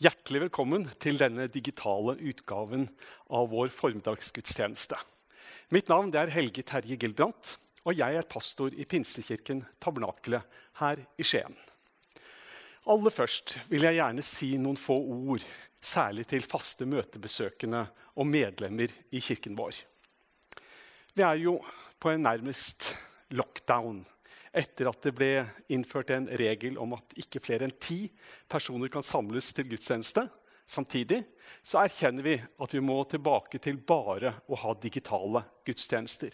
Hjertelig velkommen til denne digitale utgaven av vår formiddagsgudstjeneste. Mitt navn er Helge Terje Gilbrandt, og jeg er pastor i Pinsekirken Tabernakelet her i Skien. Aller først vil jeg gjerne si noen få ord, særlig til faste møtebesøkende og medlemmer i kirken vår. Vi er jo på en nærmest lockdown etter at det ble innført en regel om at ikke flere enn ti personer kan samles til gudstjeneste samtidig, så erkjenner vi at vi må tilbake til bare å ha digitale gudstjenester.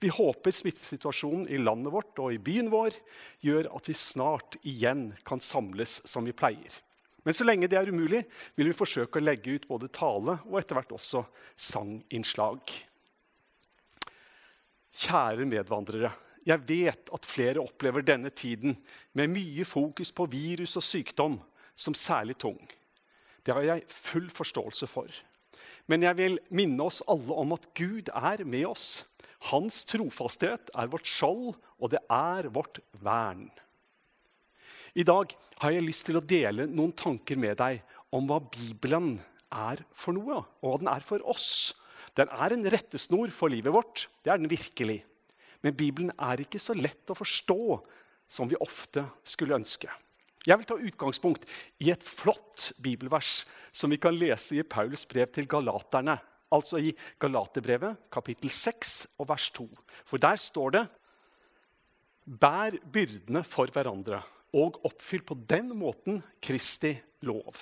Vi håper smittesituasjonen i landet vårt og i byen vår gjør at vi snart igjen kan samles som vi pleier. Men så lenge det er umulig, vil vi forsøke å legge ut både tale og etter hvert også sanginnslag. Kjære medvandrere. Jeg vet at flere opplever denne tiden med mye fokus på virus og sykdom som særlig tung. Det har jeg full forståelse for. Men jeg vil minne oss alle om at Gud er med oss. Hans trofasthet er vårt skjold, og det er vårt vern. I dag har jeg lyst til å dele noen tanker med deg om hva Bibelen er for noe, og hva den er for oss. Den er en rettesnor for livet vårt. Det er den virkelig. Men Bibelen er ikke så lett å forstå som vi ofte skulle ønske. Jeg vil ta utgangspunkt i et flott bibelvers som vi kan lese i Paulus brev til galaterne. Altså i Galaterbrevet, kapittel 6 og vers 2. For der står det Bær byrdene for hverandre og oppfyll på den måten Kristi lov.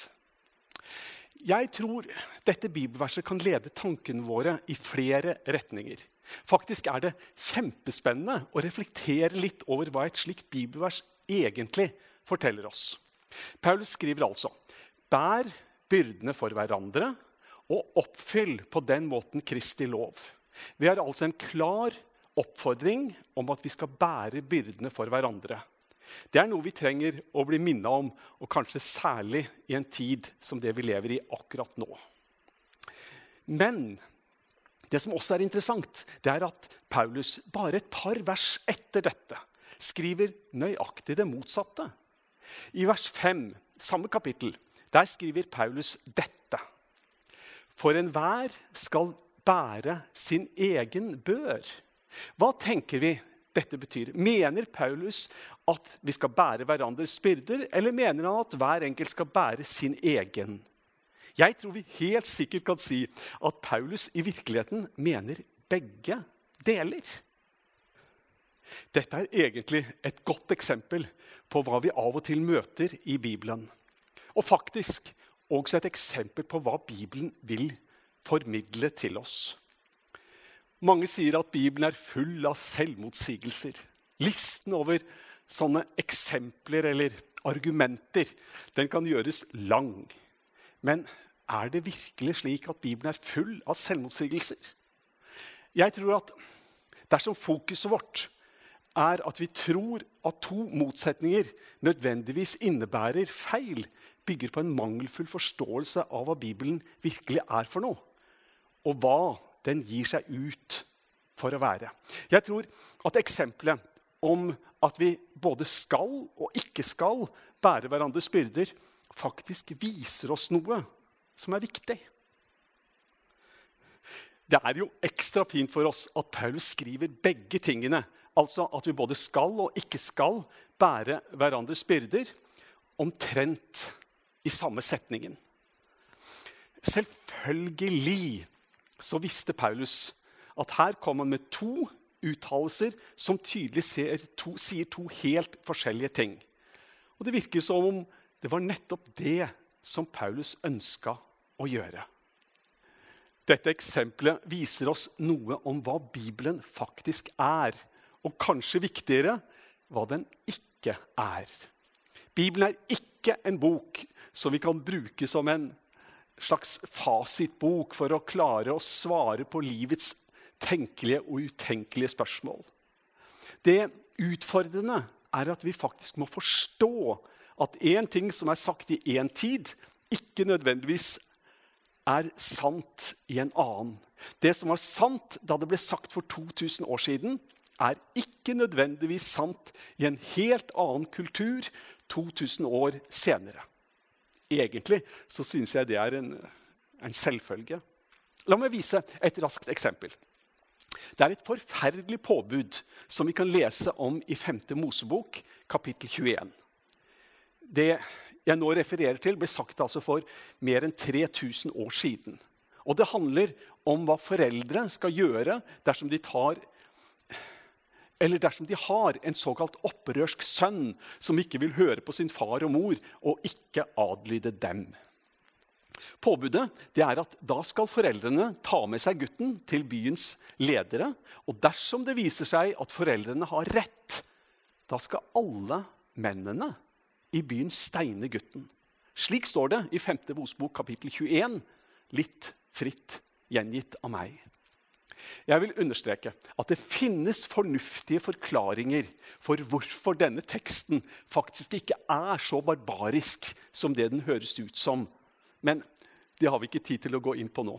Jeg tror dette bibelverset kan lede tankene våre i flere retninger. Faktisk er det kjempespennende å reflektere litt over hva et slikt bibelvers egentlig forteller oss. Paulus skriver altså Bær byrdene for hverandre og oppfyll på den måten Kristi lov. Vi har altså en klar oppfordring om at vi skal bære byrdene for hverandre. Det er noe vi trenger å bli minnet om, og kanskje særlig i en tid som det vi lever i akkurat nå. Men det som også er interessant, det er at Paulus bare et par vers etter dette skriver nøyaktig det motsatte. I vers 5, samme kapittel, der skriver Paulus dette. For enhver skal bære sin egen bør. Hva tenker vi dette betyr. Mener Paulus at vi skal bære hverandres byrder, eller mener han at hver enkelt skal bære sin egen? Jeg tror vi helt sikkert kan si at Paulus i virkeligheten mener begge deler. Dette er egentlig et godt eksempel på hva vi av og til møter i Bibelen. Og faktisk også et eksempel på hva Bibelen vil formidle til oss. Mange sier at Bibelen er full av selvmotsigelser. Listen over sånne eksempler eller argumenter den kan gjøres lang. Men er det virkelig slik at Bibelen er full av selvmotsigelser? Jeg tror at dersom fokuset vårt er at vi tror at to motsetninger nødvendigvis innebærer feil, bygger på en mangelfull forståelse av hva Bibelen virkelig er for noe, og hva den gir seg ut for å være. Jeg tror at eksempelet om at vi både skal og ikke skal bære hverandres byrder, faktisk viser oss noe som er viktig. Det er jo ekstra fint for oss at Paulus skriver begge tingene. Altså at vi både skal og ikke skal bære hverandres byrder, omtrent i samme setningen. Selvfølgelig så visste Paulus at her kom han med to uttalelser som tydelig to, sier to helt forskjellige ting. Og Det virker som om det var nettopp det som Paulus ønska å gjøre. Dette eksempelet viser oss noe om hva Bibelen faktisk er, og kanskje viktigere hva den ikke er. Bibelen er ikke en bok som vi kan bruke som en slags fasitbok for å klare å svare på livets tenkelige og utenkelige spørsmål. Det utfordrende er at vi faktisk må forstå at én ting som er sagt i én tid, ikke nødvendigvis er sant i en annen. Det som var sant da det ble sagt for 2000 år siden, er ikke nødvendigvis sant i en helt annen kultur 2000 år senere. Egentlig så syns jeg det er en, en selvfølge. La meg vise et raskt eksempel. Det er et forferdelig påbud som vi kan lese om i 5. Mosebok, kapittel 21. Det jeg nå refererer til, ble sagt altså for mer enn 3000 år siden. Og det handler om hva foreldre skal gjøre dersom de tar eller dersom de har en såkalt opprørsk sønn som ikke vil høre på sin far og mor og ikke adlyde dem. Påbudet er at da skal foreldrene ta med seg gutten til byens ledere. Og dersom det viser seg at foreldrene har rett, da skal alle mennene i byen steine gutten. Slik står det i 5. Mosebok kapittel 21, litt fritt gjengitt av meg. Jeg vil understreke at det finnes fornuftige forklaringer for hvorfor denne teksten faktisk ikke er så barbarisk som det den høres ut som. Men det har vi ikke tid til å gå inn på nå.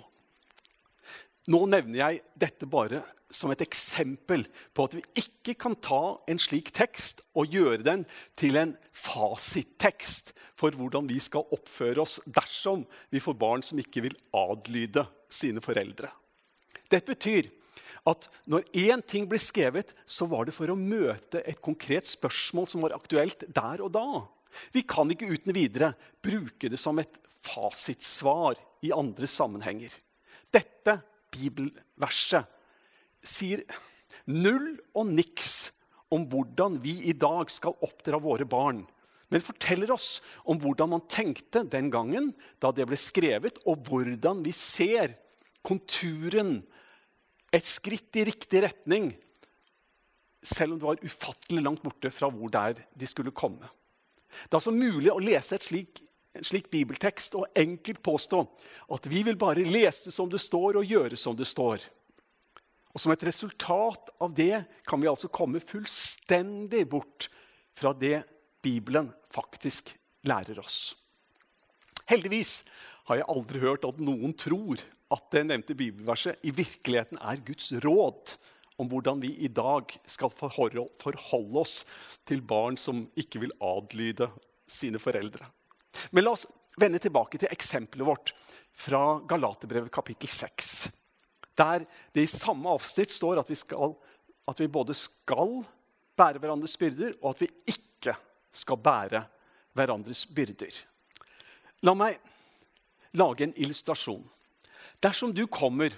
Nå nevner jeg dette bare som et eksempel på at vi ikke kan ta en slik tekst og gjøre den til en fasittekst for hvordan vi skal oppføre oss dersom vi får barn som ikke vil adlyde sine foreldre. Det betyr at når én ting blir skrevet, så var det for å møte et konkret spørsmål som var aktuelt der og da. Vi kan ikke uten videre bruke det som et fasitsvar i andre sammenhenger. Dette bibelverset sier null og niks om hvordan vi i dag skal oppdra våre barn. Men forteller oss om hvordan man tenkte den gangen da det ble skrevet, og hvordan vi ser konturen et skritt i riktig retning, selv om det var ufattelig langt borte fra hvor der de skulle komme. Det er altså mulig å lese slik, en slik bibeltekst og enkelt påstå at vi vil bare lese som det står, og gjøre som det står. Og Som et resultat av det kan vi altså komme fullstendig bort fra det Bibelen faktisk lærer oss. Heldigvis har jeg aldri hørt at noen tror at det nevnte bibelverset i virkeligheten er Guds råd om hvordan vi i dag skal forholde oss til barn som ikke vil adlyde sine foreldre. Men la oss vende tilbake til eksempelet vårt fra Galaterbrevet kapittel 6. Der det i samme avsnitt står at vi, skal, at vi både skal bære hverandres byrder, og at vi ikke skal bære hverandres byrder. La meg lage en illustrasjon. Dersom du kommer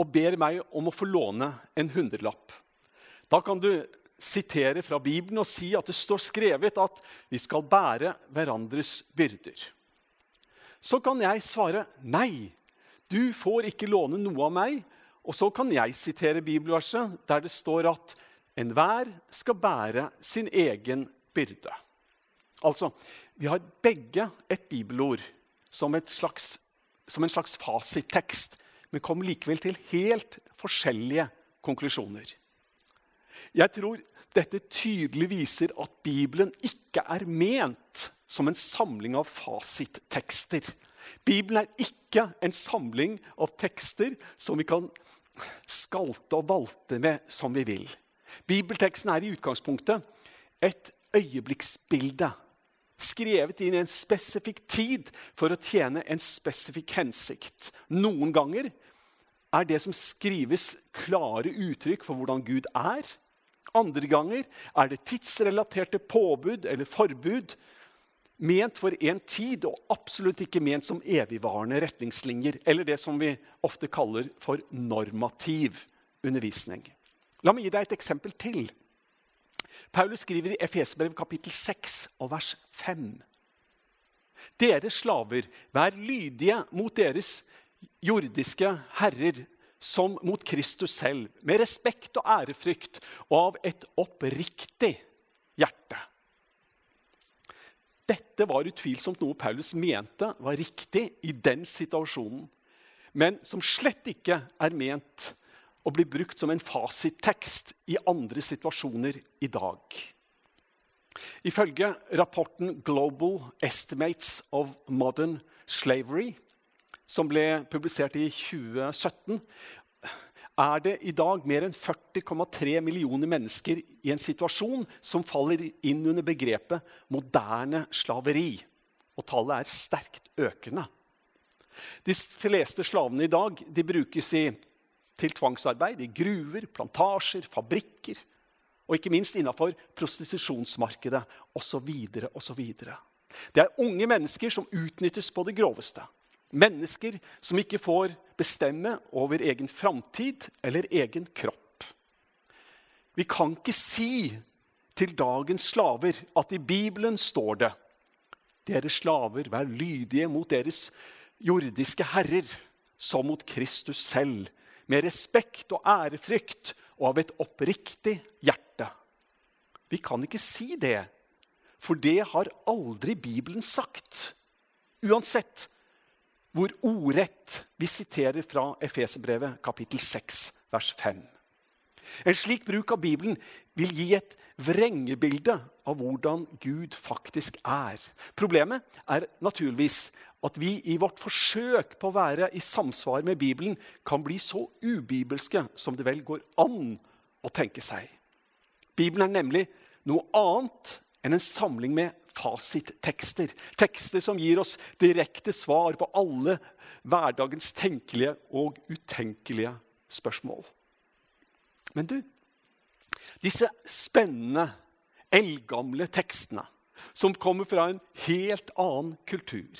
og ber meg om å få låne en hundrelapp, da kan du sitere fra Bibelen og si at det står skrevet at vi skal bære hverandres byrder. Så kan jeg svare nei, du får ikke låne noe av meg. Og så kan jeg sitere bibelverset der det står at enhver skal bære sin egen byrde. Altså, vi har begge et bibelord som slags som en slags fasittekst, men kom likevel til helt forskjellige konklusjoner. Jeg tror dette tydelig viser at Bibelen ikke er ment som en samling av fasittekster. Bibelen er ikke en samling av tekster som vi kan skalte og valte med som vi vil. Bibelteksten er i utgangspunktet et øyeblikksbilde skrevet inn i en spesifikk tid for å tjene en spesifikk hensikt. Noen ganger er det som skrives, klare uttrykk for hvordan Gud er. Andre ganger er det tidsrelaterte påbud eller forbud ment for en tid og absolutt ikke ment som evigvarende retningslinjer, eller det som vi ofte kaller for normativ undervisning. La meg gi deg et eksempel til. Paulus skriver i Efesbrev kapittel 6 og vers 5. Dere slaver, vær lydige mot deres jordiske herrer som mot Kristus selv, med respekt og ærefrykt og av et oppriktig hjerte. Dette var utvilsomt noe Paulus mente var riktig i den situasjonen, men som slett ikke er ment og blir brukt som en fasittekst i andre situasjoner i dag. Ifølge rapporten 'Global Estimates of Modern Slavery', som ble publisert i 2017, er det i dag mer enn 40,3 millioner mennesker i en situasjon som faller inn under begrepet moderne slaveri. og tallet er sterkt økende. De fleste slavene i dag brukes i, til tvangsarbeid i gruver, plantasjer, fabrikker og ikke minst innafor prostitusjonsmarkedet osv. osv. Det er unge mennesker som utnyttes på det groveste. Mennesker som ikke får bestemme over egen framtid eller egen kropp. Vi kan ikke si til dagens slaver at i Bibelen står det Dere slaver, vær lydige mot deres jordiske herrer, som mot Kristus selv, med respekt og ærefrykt og av et oppriktig hjerte. Vi kan ikke si det, for det har aldri Bibelen sagt. Uansett hvor ordrett vi siterer fra Efeserbrevet kapittel 6, vers 5. En slik bruk av Bibelen vil gi et vrengebilde av hvordan Gud faktisk er. Problemet er naturligvis at vi i vårt forsøk på å være i samsvar med Bibelen kan bli så ubibelske som det vel går an å tenke seg. Bibelen er nemlig noe annet enn en samling med fasittekster. Tekster som gir oss direkte svar på alle hverdagens tenkelige og utenkelige spørsmål. Men du, disse spennende, eldgamle tekstene som kommer fra en helt annen kultur,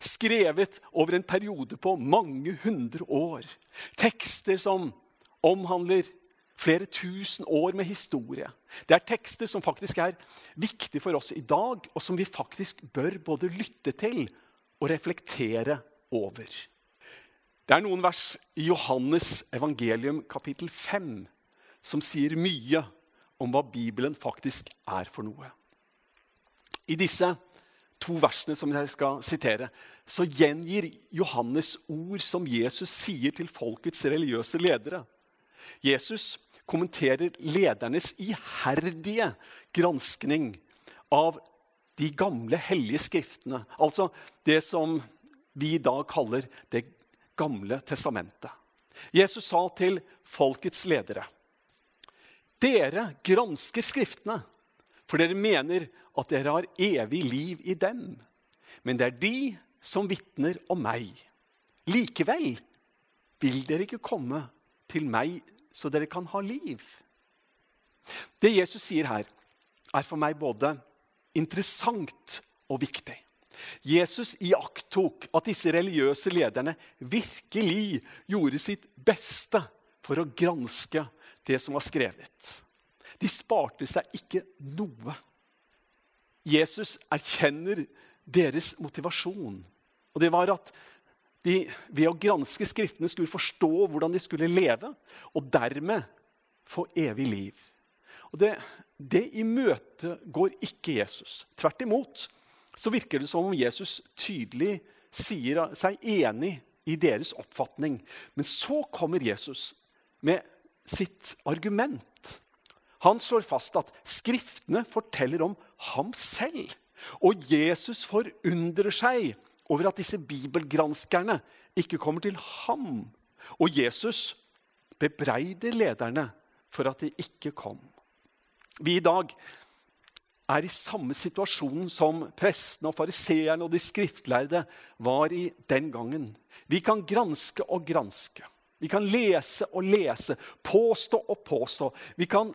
skrevet over en periode på mange hundre år, tekster som omhandler flere tusen år med historie. Det er tekster som faktisk er viktige for oss i dag, og som vi faktisk bør både lytte til og reflektere over. Det er noen vers i Johannes evangelium kapittel 5 som sier mye om hva Bibelen faktisk er for noe. I disse to versene som jeg skal sitere, så gjengir Johannes ord som Jesus sier til folkets religiøse ledere. Jesus kommenterer ledernes iherdige granskning av de gamle hellige skriftene. Altså det som vi i dag kaller Det gamle testamentet. Jesus sa til folkets ledere dere gransker Skriftene, for dere mener at dere har evig liv i dem. Men det er de som vitner om meg. Likevel vil dere ikke komme til meg så dere kan ha liv. Det Jesus sier her, er for meg både interessant og viktig. Jesus iakttok at disse religiøse lederne virkelig gjorde sitt beste for å granske det som var skrevet. De sparte seg ikke noe. Jesus erkjenner deres motivasjon. Og det var at de ved å granske Skriftene skulle forstå hvordan de skulle leve, og dermed få evig liv. Og Det, det imøtegår ikke Jesus. Tvert imot så virker det som om Jesus tydelig sier seg enig i deres oppfatning. Men så kommer Jesus med sitt argument. Han slår fast at Skriftene forteller om ham selv. Og Jesus forundrer seg over at disse bibelgranskerne ikke kommer til ham. Og Jesus bebreider lederne for at de ikke kom. Vi i dag er i samme situasjon som prestene og fariseerne og de skriftlærde var i den gangen. Vi kan granske og granske. Vi kan lese og lese, påstå og påstå. Vi kan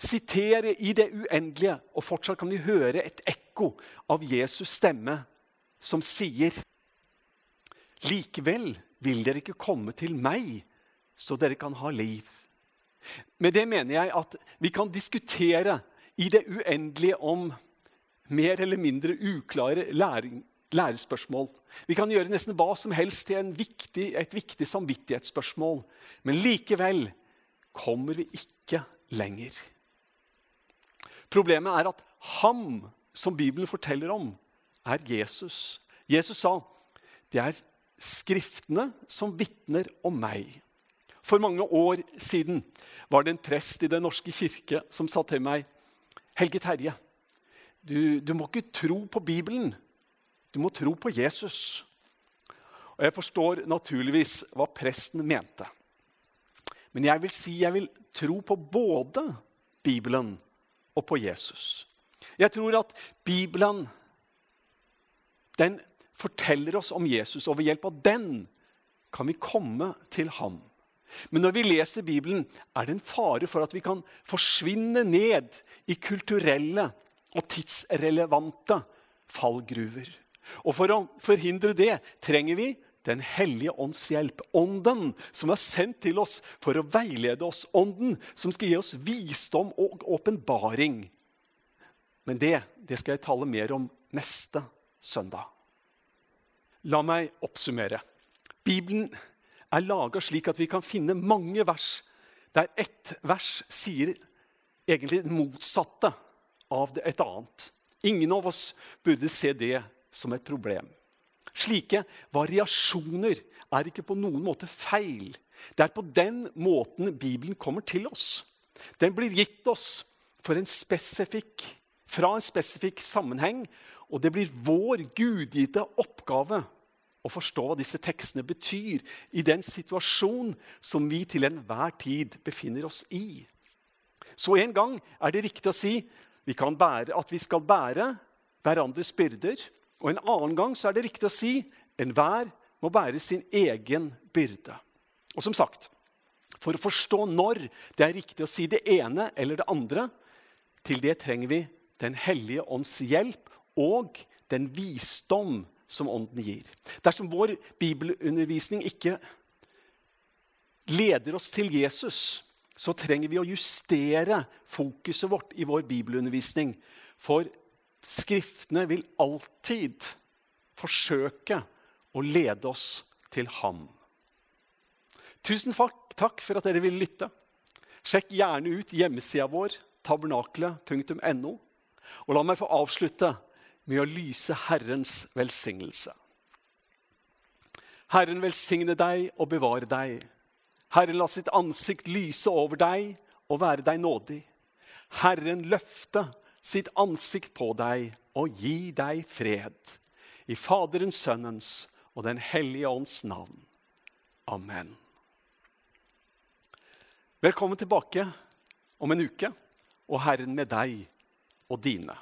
sitere i det uendelige, og fortsatt kan vi høre et ekko av Jesus' stemme som sier Likevel vil dere ikke komme til meg, så dere kan ha liv. Med det mener jeg at vi kan diskutere i det uendelige om mer eller mindre uklare læring, lærespørsmål. Vi kan gjøre nesten hva som helst til viktig, et viktig samvittighetsspørsmål. Men likevel kommer vi ikke lenger. Problemet er at ham som Bibelen forteller om, er Jesus. Jesus sa det er Skriftene som vitner om meg. For mange år siden var det en prest i Den norske kirke som sa til meg Helge Terje, du, du må ikke tro på Bibelen. Du må tro på Jesus. Og Jeg forstår naturligvis hva presten mente. Men jeg vil si jeg vil tro på både Bibelen og på Jesus. Jeg tror at Bibelen Den forteller oss om Jesus, og ved hjelp av den kan vi komme til ham. Men når vi leser Bibelen, er det en fare for at vi kan forsvinne ned i kulturelle og tidsrelevante fallgruver. Og For å forhindre det trenger vi Den hellige ånds hjelp. Ånden som er sendt til oss for å veilede oss. Ånden som skal gi oss visdom og åpenbaring. Men det, det skal jeg tale mer om neste søndag. La meg oppsummere. Bibelen er laga slik at vi kan finne mange vers der ett vers sier egentlig det motsatte av et annet. Ingen av oss burde se det som et problem. Slike variasjoner er ikke på noen måte feil. Det er på den måten Bibelen kommer til oss. Den blir gitt oss en fra en spesifikk sammenheng, og det blir vår gudgitte oppgave å forstå hva disse tekstene betyr i den situasjonen som vi til enhver tid befinner oss i. Så en gang er det riktig å si vi bære, at vi skal bære hverandres byrder. Og en annen gang så er det riktig å si enhver må bære sin egen byrde. Og som sagt, for å forstå når det er riktig å si det ene eller det andre, til det trenger vi Den hellige ånds hjelp og den visdom som Ånden gir. Dersom vår bibelundervisning ikke leder oss til Jesus, så trenger vi å justere fokuset vårt i vår bibelundervisning. For Skriftene vil alltid forsøke å lede oss til Han. Tusen takk for at dere ville lytte. Sjekk gjerne ut hjemmesida vår, tabernaklet.no. Og la meg få avslutte med å lyse Herrens velsignelse. Herren velsigne deg og bevare deg. Herren la sitt ansikt lyse over deg og være deg nådig. Herren løfte sitt ansikt på deg og gi deg fred. I Faderens, Sønnens og Den hellige ånds navn. Amen. Velkommen tilbake om en uke, og Herren med deg og dine.